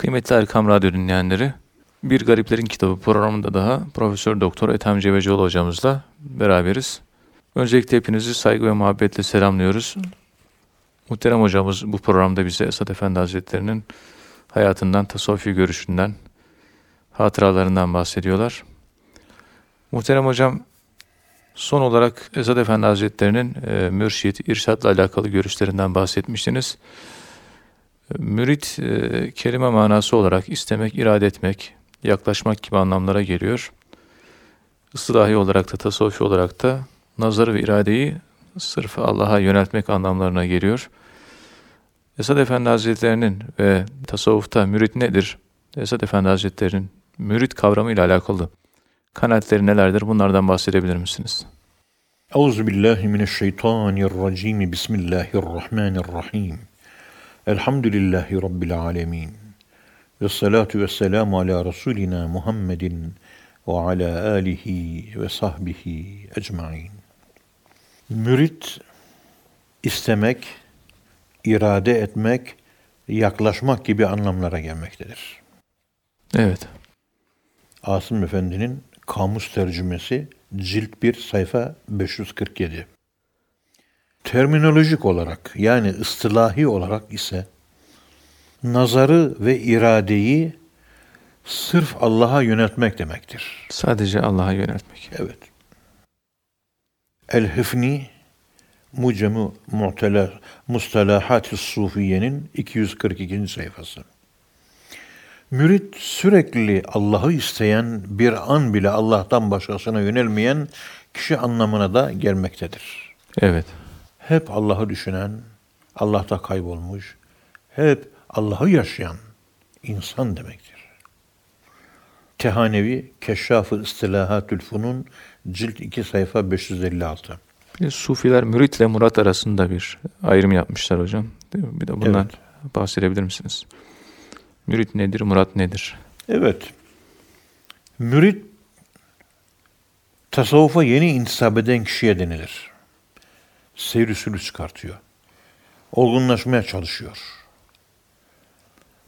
Kıymetli Erkam Radyo dinleyenleri, Bir Gariplerin Kitabı programında daha Profesör Doktor Ethem Cebecioğlu hocamızla beraberiz. Öncelikle hepinizi saygı ve muhabbetle selamlıyoruz. Muhterem hocamız bu programda bize Esad Efendi Hazretleri'nin hayatından, tasavvufi görüşünden, hatıralarından bahsediyorlar. Muhterem hocam, son olarak Esad Efendi Hazretleri'nin e, mürşit, irşatla alakalı görüşlerinden bahsetmiştiniz. Mürit e, kelime manası olarak istemek, irade etmek, yaklaşmak gibi anlamlara geliyor. Islahi olarak da tasavvufi olarak da nazarı ve iradeyi sırf Allah'a yöneltmek anlamlarına geliyor. Esad Efendi Hazretleri'nin ve tasavvufta mürit nedir? Esad Efendi Hazretleri'nin mürit kavramı ile alakalı kanaatleri nelerdir? Bunlardan bahsedebilir misiniz? Euzubillahimineşşeytanirracim. Bismillahirrahmanirrahim. Elhamdülillahi Rabbil alemin. Ve salatu ve selamu ala Resulina Muhammedin ve ala alihi ve sahbihi ecmain. Mürit istemek, irade etmek, yaklaşmak gibi anlamlara gelmektedir. Evet. Asım Efendi'nin kamus tercümesi cilt 1 sayfa 547. Terminolojik olarak yani ıstılahi olarak ise nazarı ve iradeyi sırf Allah'a yöneltmek demektir. Sadece Allah'a yöneltmek. Evet. El-Hıfni Mucemu Mustalahat-ı Sufiye'nin 242. sayfası. Mürit sürekli Allah'ı isteyen, bir an bile Allah'tan başkasına yönelmeyen kişi anlamına da gelmektedir. Evet. Hep Allah'ı düşünen, Allah'ta kaybolmuş, hep Allah'ı yaşayan insan demektir. Tehanevi Keşşaf-ı İstilahatül Funun cilt 2 sayfa 556. Bir de Sufiler müritle murat arasında bir ayrım yapmışlar hocam. Değil mi? Bir de bundan evet. bahsedebilir misiniz? Mürit nedir, murat nedir? Evet. Mürit tasavvufa yeni intisap eden kişiye denilir. Seyr usulü çıkartıyor. Olgunlaşmaya çalışıyor.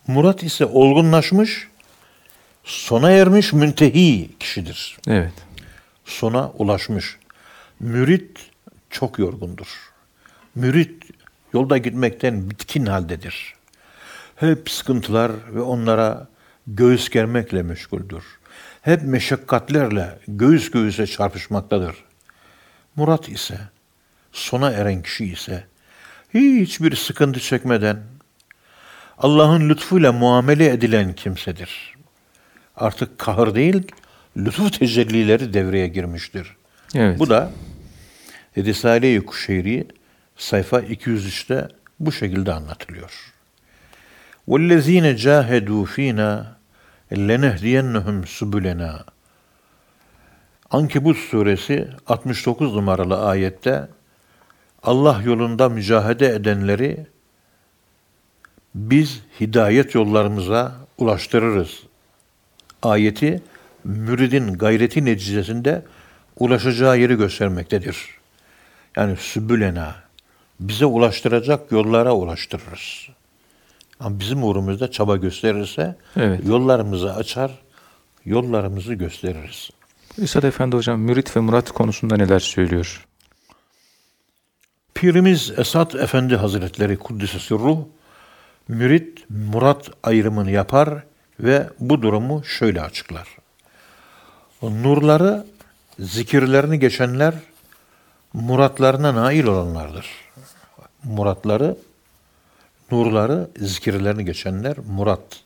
Murat ise olgunlaşmış, sona ermiş müntehi kişidir. Evet. Sona ulaşmış. Mürit çok yorgundur. Mürit yolda gitmekten bitkin haldedir. Hep sıkıntılar ve onlara göğüs germekle meşguldür. Hep meşakkatlerle göğüs göğüse çarpışmaktadır. Murat ise, sona eren kişi ise hiçbir sıkıntı çekmeden Allah'ın lütfuyla muamele edilen kimsedir. Artık kahır değil, lütuf tecellileri devreye girmiştir. Evet. Bu da Risale-i Kuşeyri sayfa 203'te bu şekilde anlatılıyor. وَالَّذ۪ينَ جَاهَدُوا ف۪ينَا لَنَهْدِيَنَّهُمْ سُبُلَنَا Ankebut suresi 69 numaralı ayette Allah yolunda mücahede edenleri biz hidayet yollarımıza ulaştırırız. Ayeti müridin gayreti neticesinde ulaşacağı yeri göstermektedir. Yani sübülena bize ulaştıracak yollara ulaştırırız. Ama bizim uğrumuzda çaba gösterirse evet. yollarımızı açar, yollarımızı gösteririz. İsad Efendi Hocam mürit ve murat konusunda neler söylüyor? Pirimiz Esat Efendi Hazretleri Kuddisesi Ruh mürit murat ayrımını yapar ve bu durumu şöyle açıklar. Nurları, zikirlerini geçenler muratlarına nail olanlardır. Muratları, nurları, zikirlerini geçenler murat.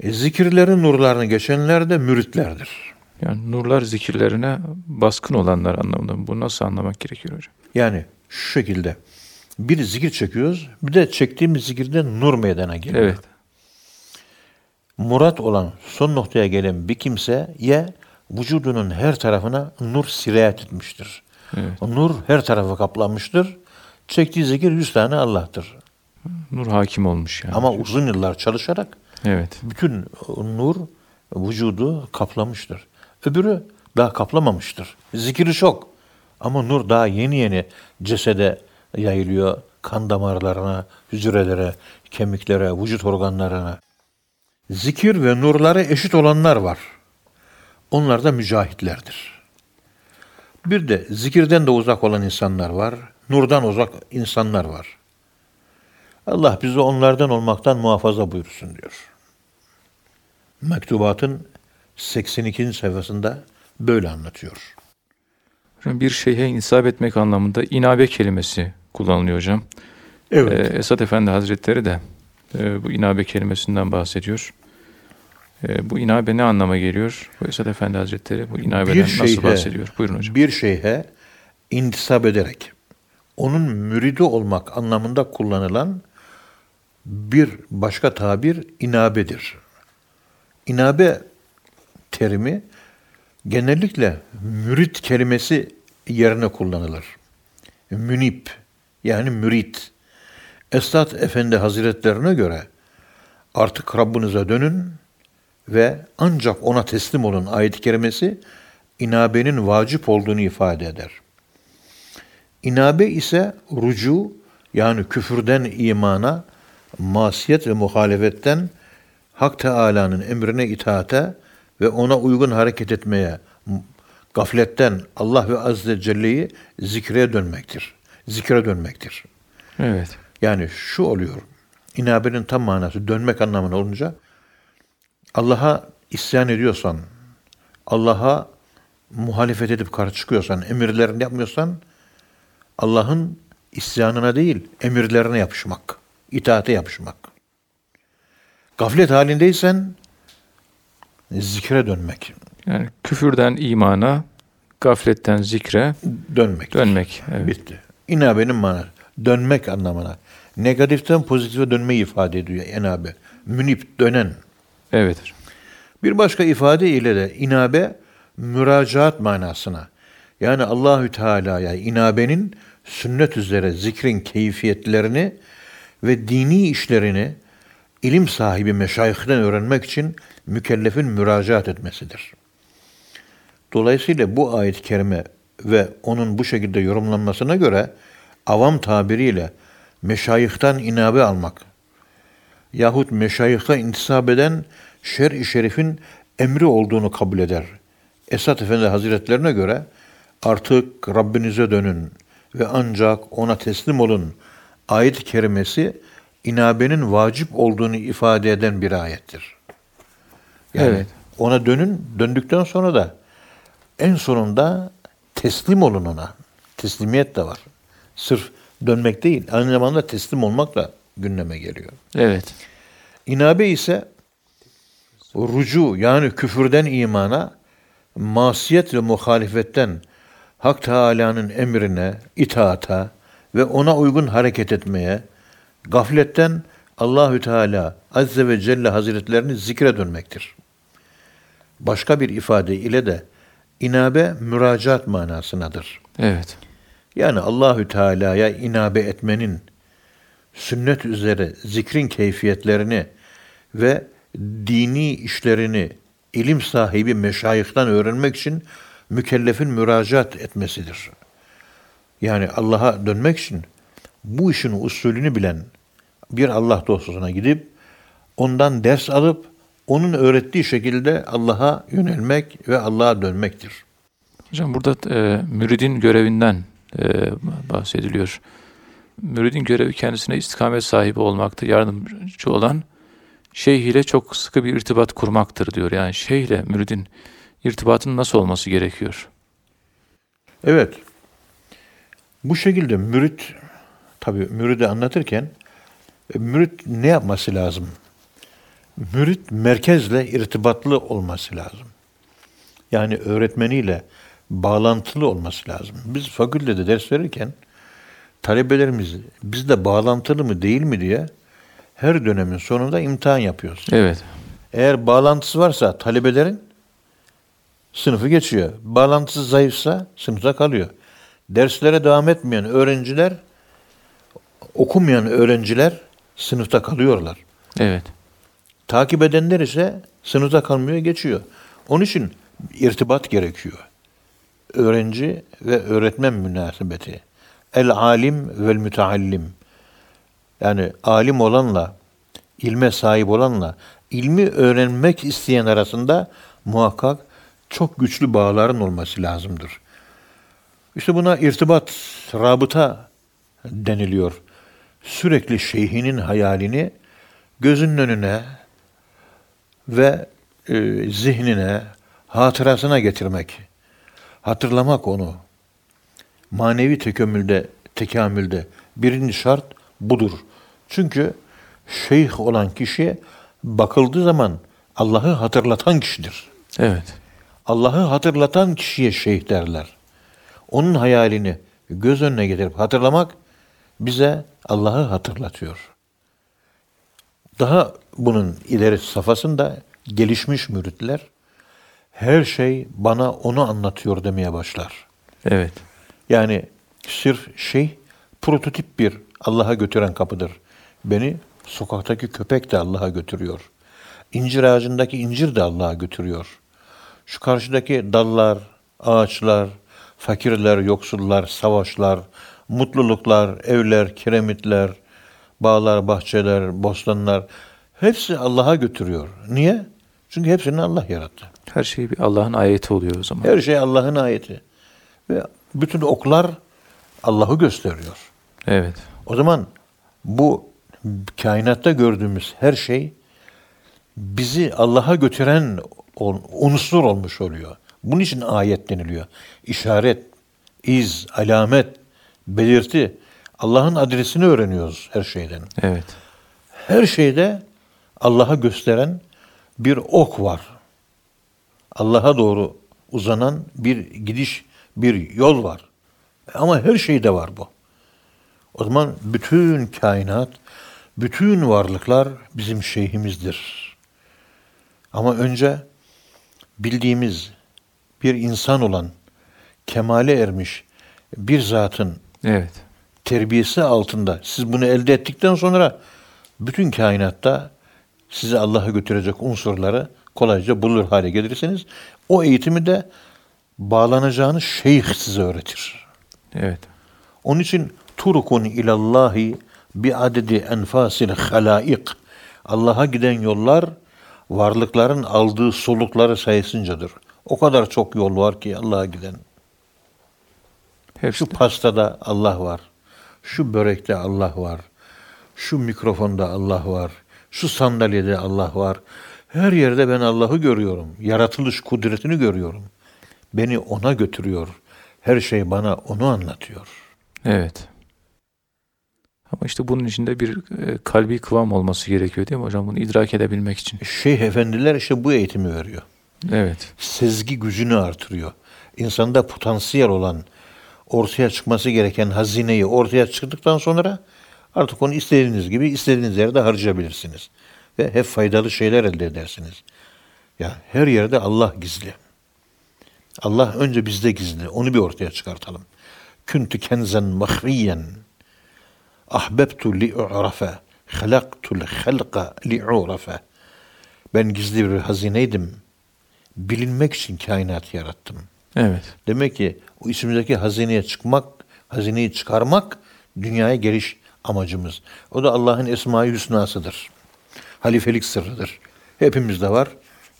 E, zikirlerin nurlarını geçenler de müritlerdir. Yani nurlar zikirlerine baskın olanlar anlamında. Bu nasıl anlamak gerekiyor hocam? Yani şu şekilde bir zikir çekiyoruz. Bir de çektiğimiz zikirde nur meydana geliyor. Evet. Murat olan son noktaya gelen bir kimse ya vücudunun her tarafına nur sirayet etmiştir. Evet. Nur her tarafı kaplanmıştır. Çektiği zikir yüz tane Allah'tır. Nur hakim olmuş yani. Ama uzun yıllar çalışarak evet. bütün nur vücudu kaplamıştır. Öbürü daha kaplamamıştır. Zikri çok. Ama nur daha yeni yeni cesede yayılıyor, kan damarlarına, hücrelere, kemiklere, vücut organlarına. Zikir ve nurları eşit olanlar var. Onlar da mücahitlerdir. Bir de zikirden de uzak olan insanlar var. Nurdan uzak insanlar var. Allah bizi onlardan olmaktan muhafaza buyursun diyor. Mektubatın 82. sayfasında böyle anlatıyor. Hocam bir şeyhe insap etmek anlamında inabe kelimesi kullanılıyor hocam. Evet. Ee, Esat Efendi Hazretleri de e, bu inabe kelimesinden bahsediyor. E, bu inabe ne anlama geliyor? Bu Esat Efendi Hazretleri bu inabeden nasıl şeyhe- bahsediyor? Buyurun hocam. bir şeyhe intisap ederek onun müridi olmak anlamında kullanılan bir başka tabir inabedir. İnabe terimi genellikle mürit kelimesi yerine kullanılır. Münip yani mürit. Esat Efendi Hazretlerine göre artık Rabbinize dönün ve ancak ona teslim olun ayet-i kerimesi inabenin vacip olduğunu ifade eder. İnabe ise rucu yani küfürden imana, masiyet ve muhalefetten Hak Teala'nın emrine itaate ve ona uygun hareket etmeye, gafletten Allah ve Azze Celle'yi zikre dönmektir. Zikre dönmektir. Evet. Yani şu oluyor. İnabenin tam manası dönmek anlamına olunca Allah'a isyan ediyorsan, Allah'a muhalefet edip karşı çıkıyorsan, emirlerini yapmıyorsan Allah'ın isyanına değil, emirlerine yapışmak, itaate yapışmak. Gaflet halindeysen zikre dönmek, Yani küfürden imana, gafletten zikre dönmek. dönmek. Evet. Bitti. İnabenin manası. Dönmek anlamına. Negatiften pozitife dönmeyi ifade ediyor enabe. Münip, dönen. Evet. Bir başka ifade ile de inabe müracaat manasına. Yani Allahü Teala'ya inabenin sünnet üzere zikrin keyfiyetlerini ve dini işlerini ilim sahibi meşayihden öğrenmek için mükellefin müracaat etmesidir. Dolayısıyla bu ayet-i kerime ve onun bu şekilde yorumlanmasına göre avam tabiriyle meşayihten inabe almak yahut meşayihte intisap eden şer-i şerifin emri olduğunu kabul eder. Esat Efendi Hazretlerine göre artık Rabbinize dönün ve ancak ona teslim olun ayet-i kerimesi inabenin vacip olduğunu ifade eden bir ayettir. Yani Evet. ona dönün, döndükten sonra da en sonunda teslim olun ona. Teslimiyet de var. Sırf dönmek değil, aynı zamanda teslim olmak da gündeme geliyor. Evet. İnabe ise rucu yani küfürden imana, masiyet ve muhalefetten Hak Teala'nın emrine, itaata ve ona uygun hareket etmeye, gafletten Allahü Teala Azze ve Celle Hazretlerini zikre dönmektir. Başka bir ifade ile de inabe müracaat manasınadır. Evet. Yani Allahü Teala'ya inabe etmenin sünnet üzere zikrin keyfiyetlerini ve dini işlerini ilim sahibi meşayihten öğrenmek için mükellefin müracaat etmesidir. Yani Allah'a dönmek için bu işin usulünü bilen bir Allah dostuna gidip ondan ders alıp onun öğrettiği şekilde Allah'a yönelmek ve Allah'a dönmektir. Hocam burada e, müridin görevinden e, bahsediliyor. Müridin görevi kendisine istikamet sahibi olmaktır. Yardımcı olan şeyh ile çok sıkı bir irtibat kurmaktır diyor. Yani şeyh ile müridin irtibatının nasıl olması gerekiyor? Evet. Bu şekilde mürit, tabi müridi anlatırken mürit ne yapması lazım? Mürit merkezle irtibatlı olması lazım. Yani öğretmeniyle bağlantılı olması lazım. Biz fakültede ders verirken talebelerimiz bizde bağlantılı mı değil mi diye her dönemin sonunda imtihan yapıyoruz. Evet. Eğer bağlantısı varsa talebelerin sınıfı geçiyor. Bağlantısı zayıfsa sınıfta kalıyor. Derslere devam etmeyen öğrenciler, okumayan öğrenciler sınıfta kalıyorlar. Evet. Takip edenler ise sınıfta kalmıyor, geçiyor. Onun için irtibat gerekiyor. Öğrenci ve öğretmen münasebeti. El alim vel müteallim. yani alim olanla, ilme sahip olanla, ilmi öğrenmek isteyen arasında muhakkak çok güçlü bağların olması lazımdır. İşte buna irtibat, rabıta deniliyor. Sürekli şeyhinin hayalini gözünün önüne ve e, zihnine, hatırasına getirmek, hatırlamak onu. Manevi tekamülde, tekamülde birinci şart budur. Çünkü şeyh olan kişi bakıldığı zaman Allah'ı hatırlatan kişidir. Evet. Allah'ı hatırlatan kişiye şeyh derler. Onun hayalini göz önüne getirip hatırlamak bize Allah'ı hatırlatıyor. Daha bunun ileri safhasında gelişmiş müritler her şey bana onu anlatıyor demeye başlar. Evet. Yani sırf şey prototip bir Allah'a götüren kapıdır. Beni sokaktaki köpek de Allah'a götürüyor. İncir ağacındaki incir de Allah'a götürüyor. Şu karşıdaki dallar, ağaçlar, fakirler, yoksullar, savaşlar, mutluluklar, evler, kiremitler, bağlar, bahçeler, bostanlar hepsi Allah'a götürüyor. Niye? Çünkü hepsini Allah yarattı. Her şey bir Allah'ın ayeti oluyor o zaman. Her şey Allah'ın ayeti. Ve bütün oklar Allah'ı gösteriyor. Evet. O zaman bu kainatta gördüğümüz her şey bizi Allah'a götüren unsur olmuş oluyor. Bunun için ayet deniliyor. İşaret, iz, alamet, belirti. Allah'ın adresini öğreniyoruz her şeyden. Evet. Her şeyde Allah'a gösteren bir ok var. Allah'a doğru uzanan bir gidiş, bir yol var. Ama her şeyde var bu. O zaman bütün kainat, bütün varlıklar bizim şeyhimizdir. Ama önce bildiğimiz bir insan olan, kemale ermiş bir zatın Evet. terbiyesi altında siz bunu elde ettikten sonra bütün kainatta sizi Allah'a götürecek unsurları kolayca bulur hale gelirsiniz. O eğitimi de bağlanacağınız şeyh size öğretir. Evet. Onun için turukun ilallahi bi adedi enfasil halaik. Allah'a giden yollar varlıkların aldığı solukları sayısıncadır. O kadar çok yol var ki Allah'a giden. Hepsi Şu pastada Allah var. Şu börekte Allah var. Şu mikrofonda Allah var. Şu sandalyede Allah var. Her yerde ben Allah'ı görüyorum. Yaratılış kudretini görüyorum. Beni ona götürüyor. Her şey bana onu anlatıyor. Evet. Ama işte bunun içinde bir e, kalbi kıvam olması gerekiyor değil mi hocam? Bunu idrak edebilmek için. Şeyh efendiler işte bu eğitimi veriyor. Evet. Sezgi gücünü artırıyor. İnsanda potansiyel olan, ortaya çıkması gereken hazineyi ortaya çıktıktan sonra artık onu istediğiniz gibi istediğiniz yerde harcayabilirsiniz. Ve hep faydalı şeyler elde edersiniz. Ya her yerde Allah gizli. Allah önce bizde gizli. Onu bir ortaya çıkartalım. Küntü kenzen mahfiyen. Ahbebtu li'u'rafe. Halaktul halqa li'u'rafe. Ben gizli bir hazineydim. Bilinmek için kainat yarattım. Evet. Demek ki o içimizdeki hazineye çıkmak, hazineyi çıkarmak dünyaya geliş amacımız. O da Allah'ın esma-i hüsnasıdır. Halifelik sırrıdır. Hepimizde var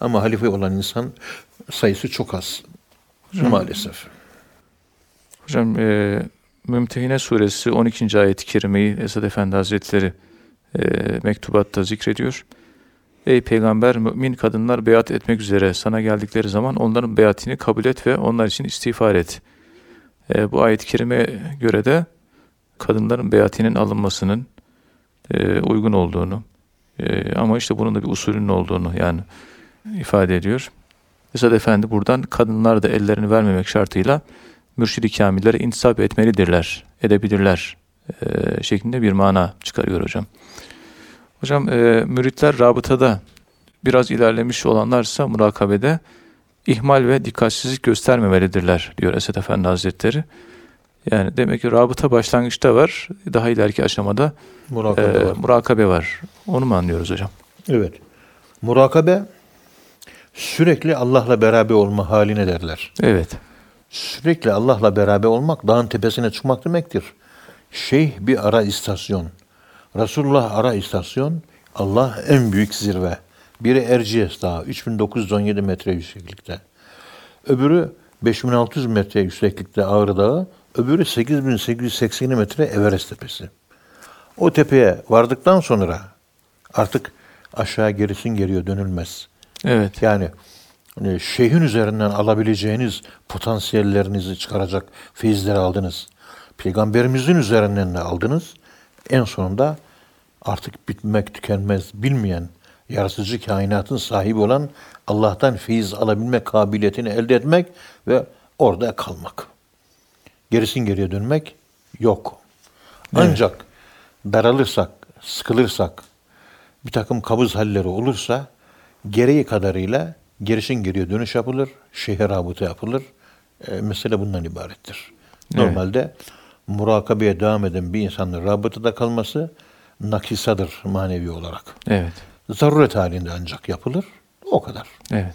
ama halife olan insan sayısı çok az. Maalesef. Hocam e, Mümtehine suresi 12. ayet-i kerimeyi Esad Efendi Hazretleri e, mektubatta zikrediyor. Ey peygamber mümin kadınlar beyat etmek üzere sana geldikleri zaman onların beyatini kabul et ve onlar için istiğfar et. E, bu ayet-i kerimeye göre de kadınların beyatinin alınmasının e, uygun olduğunu e, ama işte bunun da bir usulünün olduğunu yani ifade ediyor. Esad Efendi buradan kadınlar da ellerini vermemek şartıyla mürşid-i kamillere intisap etmelidirler, edebilirler e, şeklinde bir mana çıkarıyor hocam. Hocam e, müritler rabıtada biraz ilerlemiş olanlarsa murakabede ihmal ve dikkatsizlik göstermemelidirler diyor Esed Efendi Hazretleri. Yani demek ki rabıta başlangıçta var, daha ileriki aşamada Murakabe e, var. murakabe var. Onu mu anlıyoruz hocam? Evet. Murakabe sürekli Allah'la beraber olma haline derler. Evet, Sürekli Allah'la beraber olmak dağın tepesine çıkmak demektir. Şeyh bir ara istasyon. Resulullah ara istasyon, Allah en büyük zirve. Biri Erciyes Dağı 3917 metre yükseklikte. Öbürü 5600 metre yükseklikte Ağrı Dağı, öbürü 8880 metre Everest Tepesi. O tepeye vardıktan sonra artık aşağı gerisin geriye dönülmez. Evet. Yani e, şeyhin üzerinden alabileceğiniz potansiyellerinizi çıkaracak feyizleri aldınız. Peygamberimizin üzerinden de aldınız. En sonunda artık bitmek tükenmez bilmeyen yaratıcı kainatın sahibi olan Allah'tan feyiz alabilme kabiliyetini elde etmek ve orada kalmak. Gerisin geriye dönmek yok. Ancak daralırsak, sıkılırsak, bir takım kabız halleri olursa gereği kadarıyla gerisin geriye dönüş yapılır, şehir rabıta yapılır. E, mesele bundan ibarettir. Evet. Normalde murakabeye devam eden bir insanın rabıtada kalması nakisadır manevi olarak. Evet. Zaruret halinde ancak yapılır. O kadar. Evet.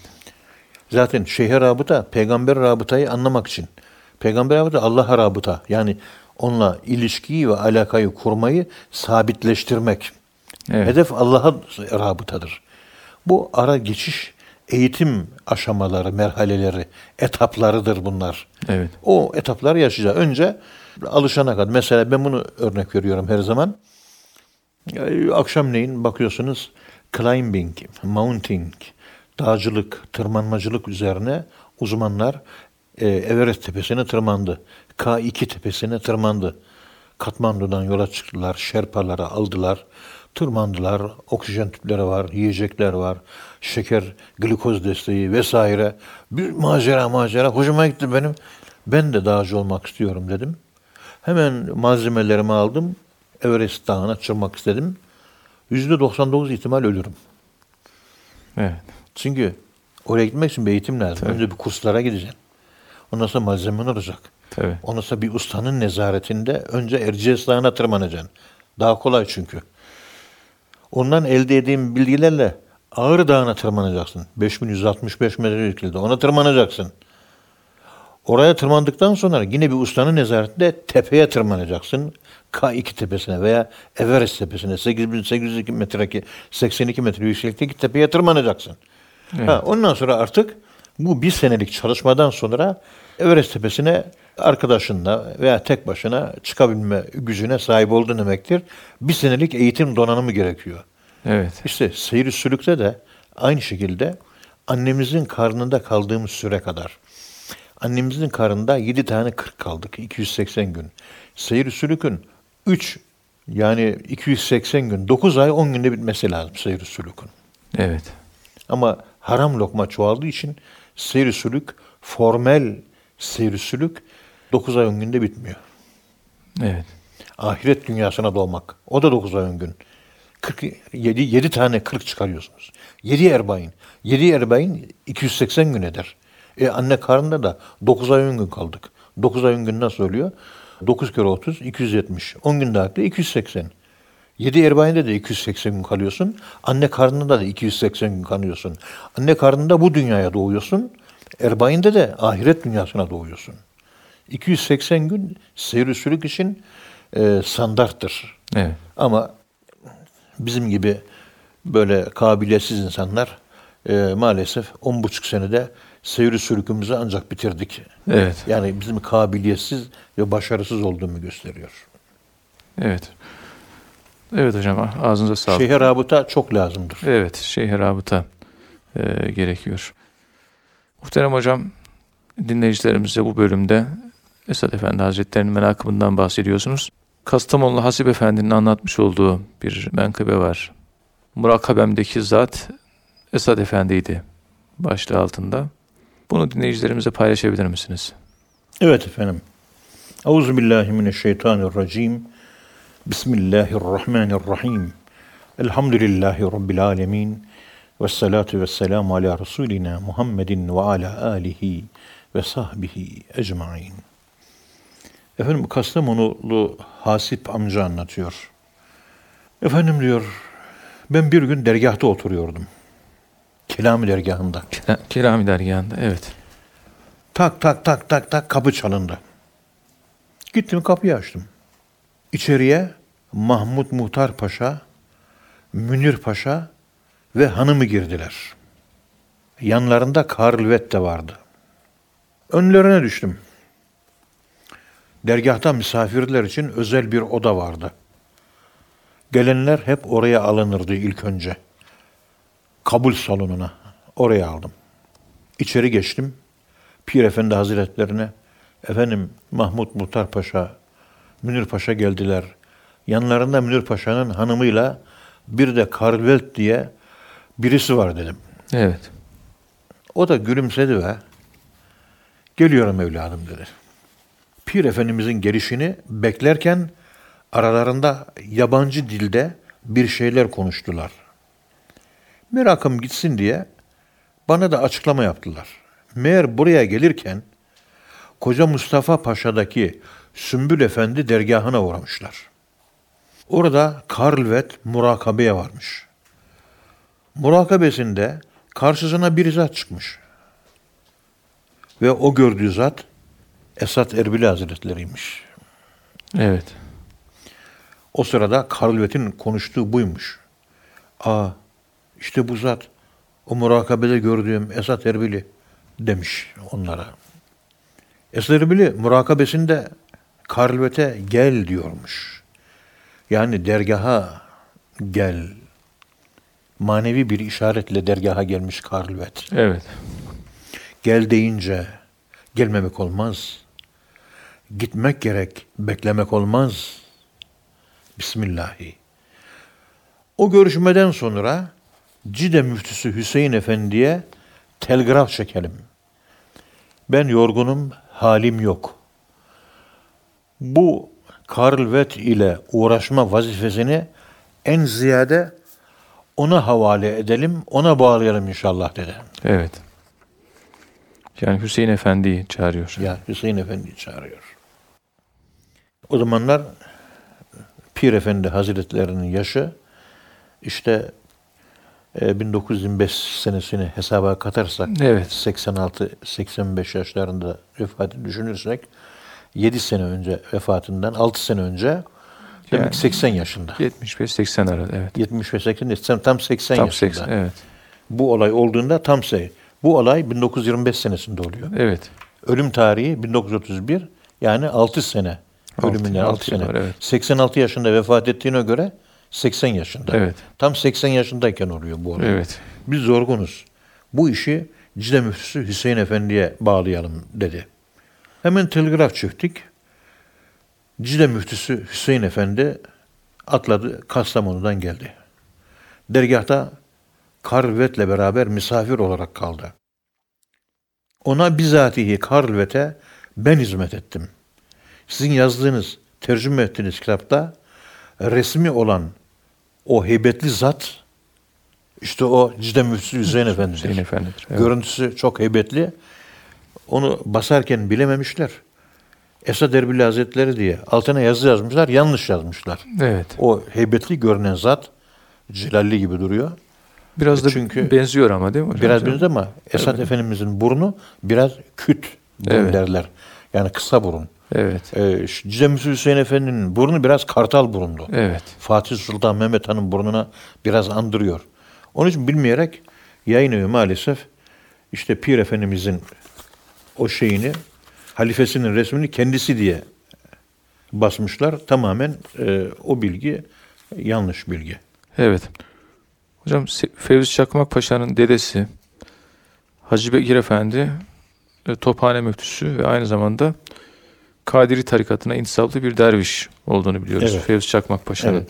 Zaten şehir rabıta, peygamber rabıtayı anlamak için. Peygamber rabıta Allah'a rabıta. Yani onunla ilişkiyi ve alakayı kurmayı sabitleştirmek. Evet. Hedef Allah'a rabıtadır. Bu ara geçiş eğitim aşamaları, merhaleleri, etaplarıdır bunlar. Evet. O etapları yaşayacağız. Önce alışana kadar. Mesela ben bunu örnek veriyorum her zaman. Akşamleyin bakıyorsunuz climbing, mounting, dağcılık, tırmanmacılık üzerine uzmanlar e, Everest tepesine tırmandı. K2 tepesine tırmandı. Katmandu'dan yola çıktılar, şerpaları aldılar, tırmandılar, oksijen tüpleri var, yiyecekler var, şeker, glikoz desteği vesaire. Bir macera macera. Hoşuma gitti benim. Ben de dağcı olmak istiyorum dedim. Hemen malzemelerimi aldım. Everest Dağı'na çıkmak istedim. %99 ihtimal ölürüm. Evet. Çünkü oraya gitmek için bir eğitim lazım. Önce bir kurslara gideceksin. Ondan sonra malzemen olacak. Tabii. Ondan sonra bir ustanın nezaretinde önce Erciyes Dağı'na tırmanacaksın. Daha kolay çünkü. Ondan elde ettiğin bilgilerle Ağrı Dağı'na tırmanacaksın. 5165 metre yükseklikte. Ona tırmanacaksın. Oraya tırmandıktan sonra yine bir ustanın nezaretinde tepeye tırmanacaksın. K2 tepesine veya Everest tepesine 8802 metreki 82 metre yükseklikteki tepeye tırmanacaksın. Evet. Ha, ondan sonra artık bu bir senelik çalışmadan sonra Everest tepesine arkadaşınla veya tek başına çıkabilme gücüne sahip oldun demektir. Bir senelik eğitim donanımı gerekiyor. Evet. İşte seyir sülükte de aynı şekilde annemizin karnında kaldığımız süre kadar. Annemizin karnında 7 tane 40 kaldık. 280 gün. Seyir sülükün 3 yani 280 gün, 9 ay 10 günde bitmesi lazım seyir sülükün. Evet. Ama haram lokma çoğaldığı için seyir sülük, formel seyir sülük 9 ay 10 günde bitmiyor. Evet. Ahiret dünyasına doğmak. O da 9 ay 10 gün. 47, 7 tane 40 çıkarıyorsunuz. 7 erbain. 7 erbain 280 gün eder. E anne karnında da 9 ay 10 gün kaldık. 9 ay 10 gün nasıl oluyor? 9 kere 30, 270. 10 gün daha ekle 280. 7 erbainde de 280 gün kalıyorsun. Anne karnında da 280 gün kalıyorsun. Anne karnında bu dünyaya doğuyorsun. Erbainde de ahiret dünyasına doğuyorsun. 280 gün seyir sülük için e, standarttır. Evet. Ama bizim gibi böyle kabiliyetsiz insanlar e, maalesef on buçuk senede seyri sürükümüzü ancak bitirdik. Evet. Yani bizim kabiliyetsiz ve başarısız olduğumu gösteriyor. Evet. Evet hocam ağzınıza sağlık. Şehir rabıta çok lazımdır. Evet, şehir rabıta e, gerekiyor. Muhterem hocam, dinleyicilerimize bu bölümde Esad Efendi Hazretleri'nin menakımından bahsediyorsunuz. Kastamonlu Hasip Efendi'nin anlatmış olduğu bir menkıbe var. Murakabemdeki zat Esad Efendi'ydi başlığı altında. Bunu dinleyicilerimize paylaşabilir misiniz? Evet efendim. Euzubillahimineşşeytanirracim. Bismillahirrahmanirrahim. Elhamdülillahi Rabbil alemin. Ve salatu ve selamu ala Resulina Muhammedin ve ala alihi ve sahbihi ecmain. Efendim Kastamonulu Hasip amca anlatıyor. Efendim diyor, ben bir gün dergahta oturuyordum. Kelami dergahında. Kelami dergahında, evet. Tak tak tak tak tak kapı çalındı. Gittim kapıyı açtım. İçeriye Mahmut Muhtar Paşa, Münir Paşa ve hanımı girdiler. Yanlarında Karlvet de vardı. Önlerine düştüm. Dergahta misafirler için özel bir oda vardı. Gelenler hep oraya alınırdı ilk önce. Kabul salonuna. Oraya aldım. İçeri geçtim. Pir Efendi Hazretlerine efendim Mahmut Muhtar Paşa, Münir Paşa geldiler. Yanlarında Münir Paşa'nın hanımıyla bir de Karvelt diye birisi var dedim. Evet. O da gülümsedi ve geliyorum evladım dedi. Pir Efendimizin gelişini beklerken aralarında yabancı dilde bir şeyler konuştular. Merakım gitsin diye bana da açıklama yaptılar. Meğer buraya gelirken Koca Mustafa Paşa'daki Sümbül Efendi dergahına uğramışlar. Orada Karlvet murakabeye varmış. Murakabesinde karşısına bir zat çıkmış. Ve o gördüğü zat Esat Erbili Hazretleri'ymiş. Evet. O sırada Karlvet'in konuştuğu buymuş. Aa işte bu zat o murakabede gördüğüm Esat Erbili demiş onlara. Esat Erbili murakabesinde Karlvet'e gel diyormuş. Yani dergaha gel. Manevi bir işaretle dergaha gelmiş Karlvet. Evet. Gel deyince gelmemek olmaz. Gitmek gerek, beklemek olmaz. Bismillahi. O görüşmeden sonra Cide müftüsü Hüseyin Efendi'ye telgraf çekelim. Ben yorgunum, halim yok. Bu Karlvet ile uğraşma vazifesini en ziyade ona havale edelim, ona bağlayalım inşallah dedi. Evet. Yani Hüseyin Efendi'yi çağırıyor. Ya Hüseyin Efendi çağırıyor. O zamanlar Pir Efendi Hazretlerinin yaşı işte 1925 senesini hesaba katarsak Evet. 86-85 yaşlarında vefatı düşünürsek 7 sene önce vefatından 6 sene önce demek Yani- ki 80 yaşında. 75-80 arası. Evet. 70 ve 80 değil, tam 80 Tam yaşında. 80. Evet. Bu olay olduğunda tam say. Bu olay 1925 senesinde oluyor. Evet. Ölüm tarihi 1931 yani 6 sene. Ölümünden 6 altı yıl sene. var, evet. 86 yaşında vefat ettiğine göre 80 yaşında. Evet. Tam 80 yaşındayken oluyor bu olay. Evet. Biz zorgunuz. Bu işi Cide Müftüsü Hüseyin Efendi'ye bağlayalım dedi. Hemen telgraf çektik. Cide Müftüsü Hüseyin Efendi atladı Kastamonu'dan geldi. Dergahta Karvet'le beraber misafir olarak kaldı. Ona bizatihi Karvet'e ben hizmet ettim. Sizin yazdığınız, tercüme ettiğiniz kitapta resmi olan o heybetli zat işte o Cide Müftüsü Hüseyin Efendi'dir. Hüseyin Efendi'dir. Evet. Görüntüsü çok heybetli. Onu basarken bilememişler. Esad Erbil Hazretleri diye altına yazı yazmışlar, yanlış yazmışlar. Evet. O heybetli görünen zat Celalli gibi duruyor. Biraz da Çünkü- benziyor ama değil mi hocam? Biraz benziyor ama Esad Efendimizin burnu biraz küt Evet. derler. Yani kısa burun. Evet. Ee, şu Cizemüsü Hüseyin Efendi'nin burnu biraz kartal burundu. Evet. Fatih Sultan Mehmet Han'ın burnuna biraz andırıyor. Onun için bilmeyerek yayın evi maalesef işte Pir Efendimizin o şeyini halifesinin resmini kendisi diye basmışlar. Tamamen e, o bilgi yanlış bilgi. Evet. Hocam Fevzi Çakmak Paşa'nın dedesi Hacı Bekir Efendi e, Tophane müftüsü ve aynı zamanda Kadiri tarikatına intisaplı bir derviş olduğunu biliyoruz. Evet. Fevzi Çakmak Paşa'nın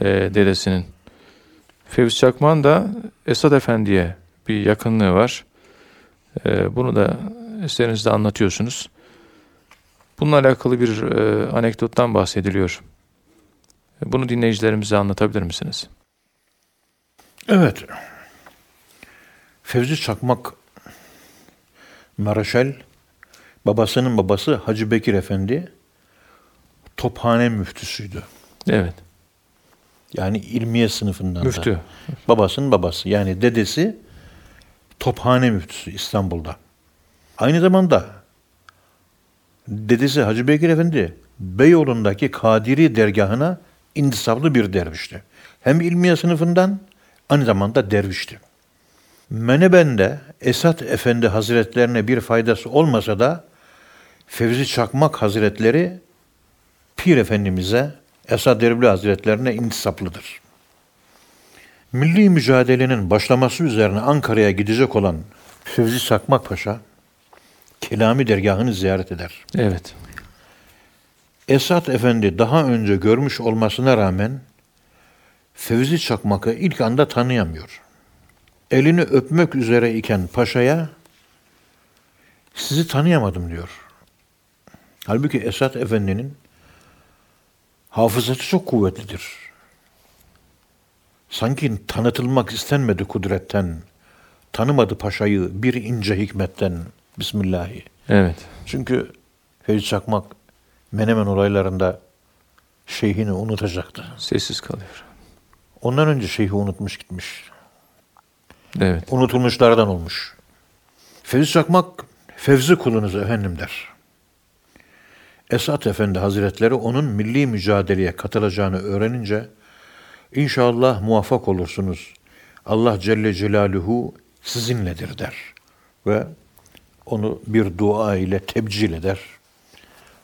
Evet. e, dedesinin. Fevzi Çakmak'ın da Esad Efendi'ye bir yakınlığı var. E, bunu da eserinizde anlatıyorsunuz. Bununla alakalı bir e, anekdottan bahsediliyor. E, Bunu dinleyicilerimize anlatabilir misiniz? Evet. Fevzi Çakmak Maraşal babasının babası Hacı Bekir Efendi Tophane müftüsüydü. Evet. Yani ilmiye sınıfından da. Müftü. Babasının babası yani dedesi Tophane müftüsü İstanbul'da. Aynı zamanda dedesi Hacı Bekir Efendi Beyoğlu'ndaki Kadiri dergahına intisaplı bir dervişti. Hem ilmiye sınıfından aynı zamanda dervişti. Meneben'de Esat Efendi Hazretlerine bir faydası olmasa da Fevzi Çakmak Hazretleri Pir Efendimiz'e Esad Erbil Hazretlerine intisaplıdır. Milli mücadelenin başlaması üzerine Ankara'ya gidecek olan Fevzi Çakmak Paşa, Kelami dergahını ziyaret eder. Evet. Esat Efendi daha önce görmüş olmasına rağmen Fevzi Çakmak'ı ilk anda tanıyamıyor. Elini öpmek üzere iken paşaya sizi tanıyamadım diyor. Halbuki Esat Efendi'nin hafızası çok kuvvetlidir. Sanki tanıtılmak istenmedi kudretten, tanımadı paşayı bir ince hikmetten, Bismillahi. Evet. Çünkü Fevzi Çakmak Menemen olaylarında şeyhini unutacaktı. Sessiz kalıyor. Ondan önce şeyhi unutmuş gitmiş. Evet. Unutulmuşlardan olmuş. Fevzi Çakmak, Fevzi kulunuz efendim der. Esat Efendi Hazretleri onun milli mücadeleye katılacağını öğrenince inşallah muvaffak olursunuz. Allah Celle Celaluhu sizinledir der. Ve onu bir dua ile tebcil eder.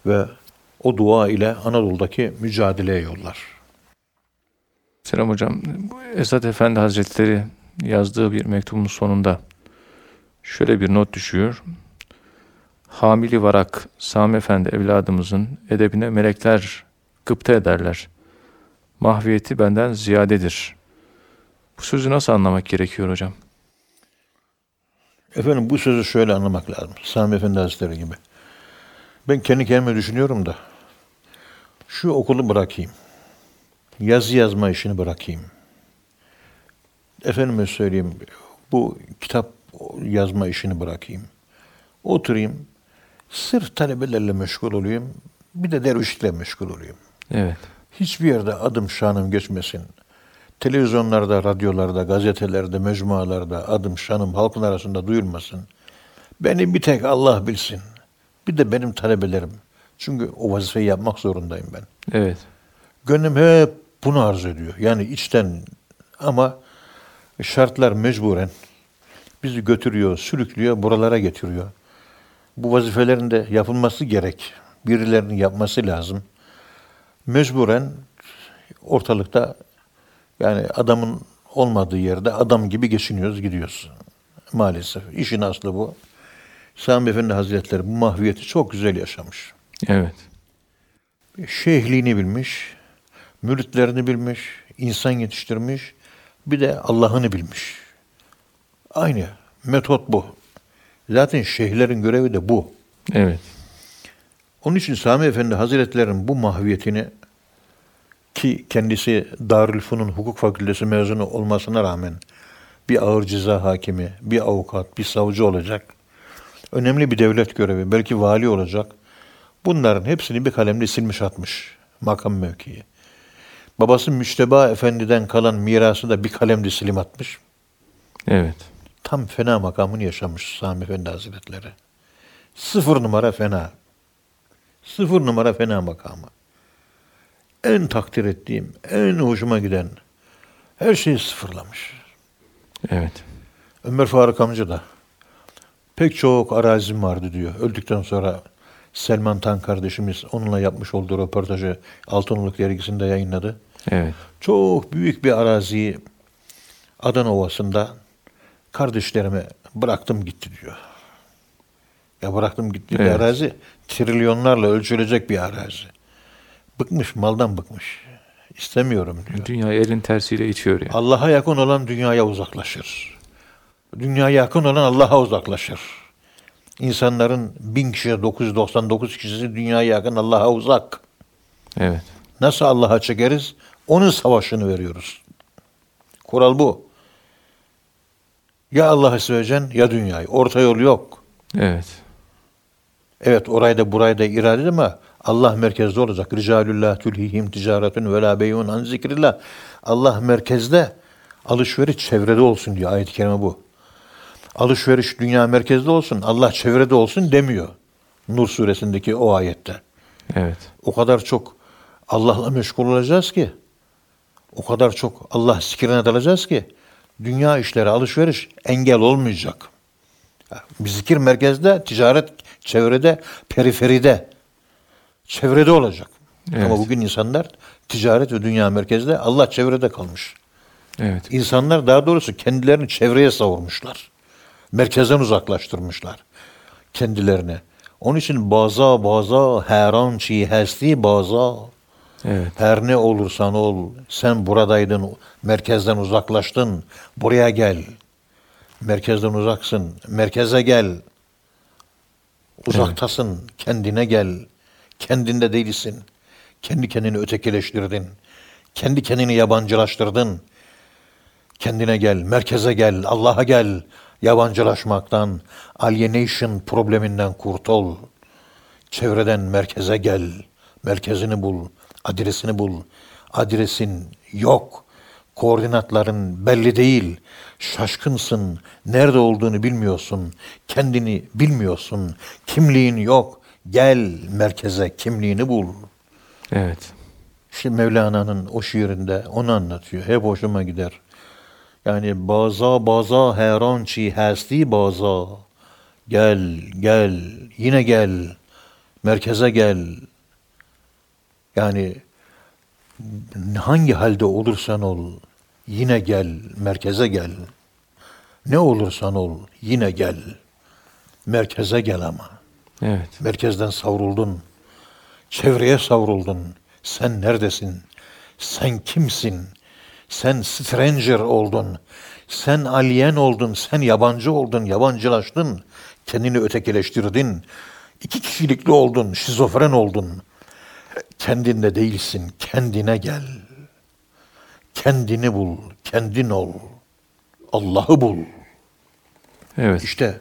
Ve o dua ile Anadolu'daki mücadeleye yollar. Selam hocam. Esat Efendi Hazretleri yazdığı bir mektubun sonunda şöyle bir not düşüyor. Hamili varak Sami Efendi evladımızın edebine melekler gıpta ederler. Mahviyeti benden ziyadedir. Bu sözü nasıl anlamak gerekiyor hocam? Efendim bu sözü şöyle anlamak lazım. Sami Efendi Hazretleri gibi. Ben kendi kendime düşünüyorum da şu okulu bırakayım. Yazı yazma işini bırakayım. Efendime söyleyeyim bu kitap yazma işini bırakayım. Oturayım. Sırf talebelerle meşgul olayım. Bir de dervişlikle meşgul olayım. Evet. Hiçbir yerde adım şanım geçmesin. Televizyonlarda, radyolarda, gazetelerde, mecmualarda adım şanım halkın arasında duyulmasın. Beni bir tek Allah bilsin. Bir de benim talebelerim. Çünkü o vazifeyi yapmak zorundayım ben. Evet. Gönlüm hep bunu arzu ediyor. Yani içten ama şartlar mecburen bizi götürüyor, sürüklüyor, buralara getiriyor. Bu vazifelerin de yapılması gerek. Birilerinin yapması lazım. Mecburen ortalıkta yani adamın olmadığı yerde adam gibi geçiniyoruz, gidiyoruz. Maalesef. İşin aslı bu. Sami Efendi Hazretleri bu mahviyeti çok güzel yaşamış. Evet. Şeyhliğini bilmiş, müritlerini bilmiş, insan yetiştirmiş, bir de Allah'ını bilmiş. Aynı. Metot bu. Zaten şeyhlerin görevi de bu. Evet. Onun için Sami Efendi Hazretleri'nin bu mahviyetini ki kendisi Darülfünun hukuk fakültesi mezunu olmasına rağmen bir ağır ceza hakimi, bir avukat, bir savcı olacak. Önemli bir devlet görevi, belki vali olacak. Bunların hepsini bir kalemle silmiş atmış makam mevkii. Babası Müşteba Efendi'den kalan mirası da bir kalemle silim atmış. Evet. Tam fena makamını yaşamış Sami Efendi Hazretleri. Sıfır numara fena. Sıfır numara fena makamı. En takdir ettiğim, en hoşuma giden her şeyi sıfırlamış. Evet. Ömer Faruk amca da pek çok arazim vardı diyor. Öldükten sonra Selman Tan kardeşimiz onunla yapmış olduğu röportajı Altınoluk dergisinde yayınladı. Evet. Çok büyük bir araziyi Adana Ovası'nda kardeşlerime bıraktım gitti diyor. Ya bıraktım gitti bir Evet. arazi trilyonlarla ölçülecek bir arazi. Bıkmış maldan bıkmış. İstemiyorum diyor. Dünyayı elin tersiyle itiyor yani. Allah'a yakın olan dünyaya uzaklaşır. Dünyaya yakın olan Allah'a uzaklaşır. İnsanların bin kişiye 999 kişisi dünyaya yakın Allah'a uzak. Evet. Nasıl Allah'a çekeriz? Onun savaşını veriyoruz. Kural bu. Ya Allah'ı seveceksin ya dünyayı. Orta yol yok. Evet. Evet orayı da burayı da irade ama Allah merkezde olacak. Ricalullah tulhihim ticaretun ve la beyun an zikrillah. Allah merkezde, alışveriş çevrede olsun diyor ayet-i kerime bu. Alışveriş dünya merkezde olsun, Allah çevrede olsun demiyor. Nur suresindeki o ayette. Evet. O kadar çok Allah'la meşgul olacağız ki O kadar çok Allah zikrine dalacağız ki dünya işleri, alışveriş engel olmayacak. Zikir merkezde, ticaret çevrede, periferide, çevrede olacak. Evet. Ama bugün insanlar ticaret ve dünya merkezde, Allah çevrede kalmış. Evet. İnsanlar daha doğrusu kendilerini çevreye savurmuşlar. Merkezden uzaklaştırmışlar kendilerini. Onun için baza baza heran çi hesti baza. Evet. Her ne olursan ol, sen buradaydın, merkezden uzaklaştın, buraya gel. Merkezden uzaksın, merkeze gel. Uzaktasın, kendine gel. Kendinde değilsin. Kendi kendini ötekileştirdin. Kendi kendini yabancılaştırdın. Kendine gel, merkeze gel, Allah'a gel. Yabancılaşmaktan, alienation probleminden kurtul. Çevreden merkeze gel. Merkezini bul, adresini bul. Adresin yok. Koordinatların belli değil. Şaşkınsın. Nerede olduğunu bilmiyorsun. Kendini bilmiyorsun. Kimliğin yok. Gel merkeze kimliğini bul. Evet. İşte Mevlana'nın o şiirinde onu anlatıyor. Hep hoşuma gider. Yani baza baza heran çi hesti baza. Gel, gel, yine gel. Merkeze gel. Yani hangi halde olursan ol, yine gel, merkeze gel. Ne olursan ol, yine gel. Merkeze gel ama. Evet. Merkezden savruldun. Çevreye savruldun. Sen neredesin? Sen kimsin? Sen stranger oldun. Sen alien oldun. Sen yabancı oldun. Yabancılaştın. Kendini ötekileştirdin. İki kişilikli oldun. Şizofren oldun. Kendinde değilsin. Kendine gel. Kendini bul. Kendin ol. Allah'ı bul. Evet. İşte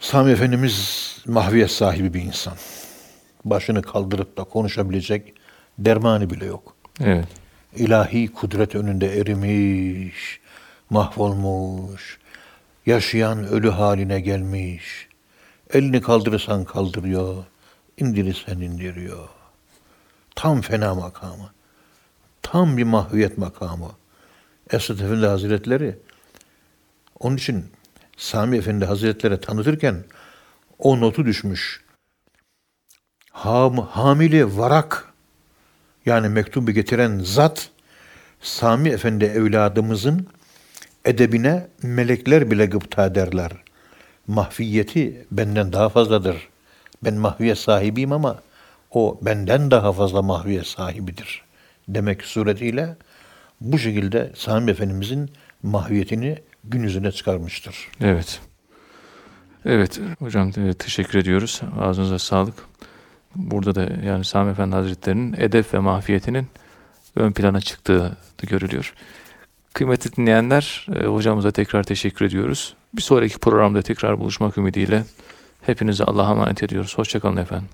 Sami Efendimiz mahviyet sahibi bir insan. Başını kaldırıp da konuşabilecek dermanı bile yok. Evet. İlahi kudret önünde erimiş, mahvolmuş, yaşayan ölü haline gelmiş. Elini kaldırırsan kaldırıyor, indirirsen indiriyor. Tam fena makamı. Tam bir mahviyet makamı. Esad Efendi Hazretleri onun için Sami Efendi Hazretleri tanıtırken o notu düşmüş. Ham, hamili varak yani mektubu getiren zat Sami Efendi evladımızın edebine melekler bile gıpta derler. Mahfiyeti benden daha fazladır. Ben mahviyet sahibiyim ama o benden daha fazla mahviyet sahibidir. Demek suretiyle bu şekilde Sami Efendimizin mahviyetini gün yüzüne çıkarmıştır. Evet. Evet hocam e, teşekkür ediyoruz. Ağzınıza sağlık. Burada da yani Sami Efendi Hazretleri'nin edep ve mahfiyetinin ön plana çıktığı görülüyor. Kıymetli dinleyenler, e, hocamıza tekrar teşekkür ediyoruz. Bir sonraki programda tekrar buluşmak ümidiyle hepinize Allah'a emanet ediyoruz. Hoşçakalın efendim.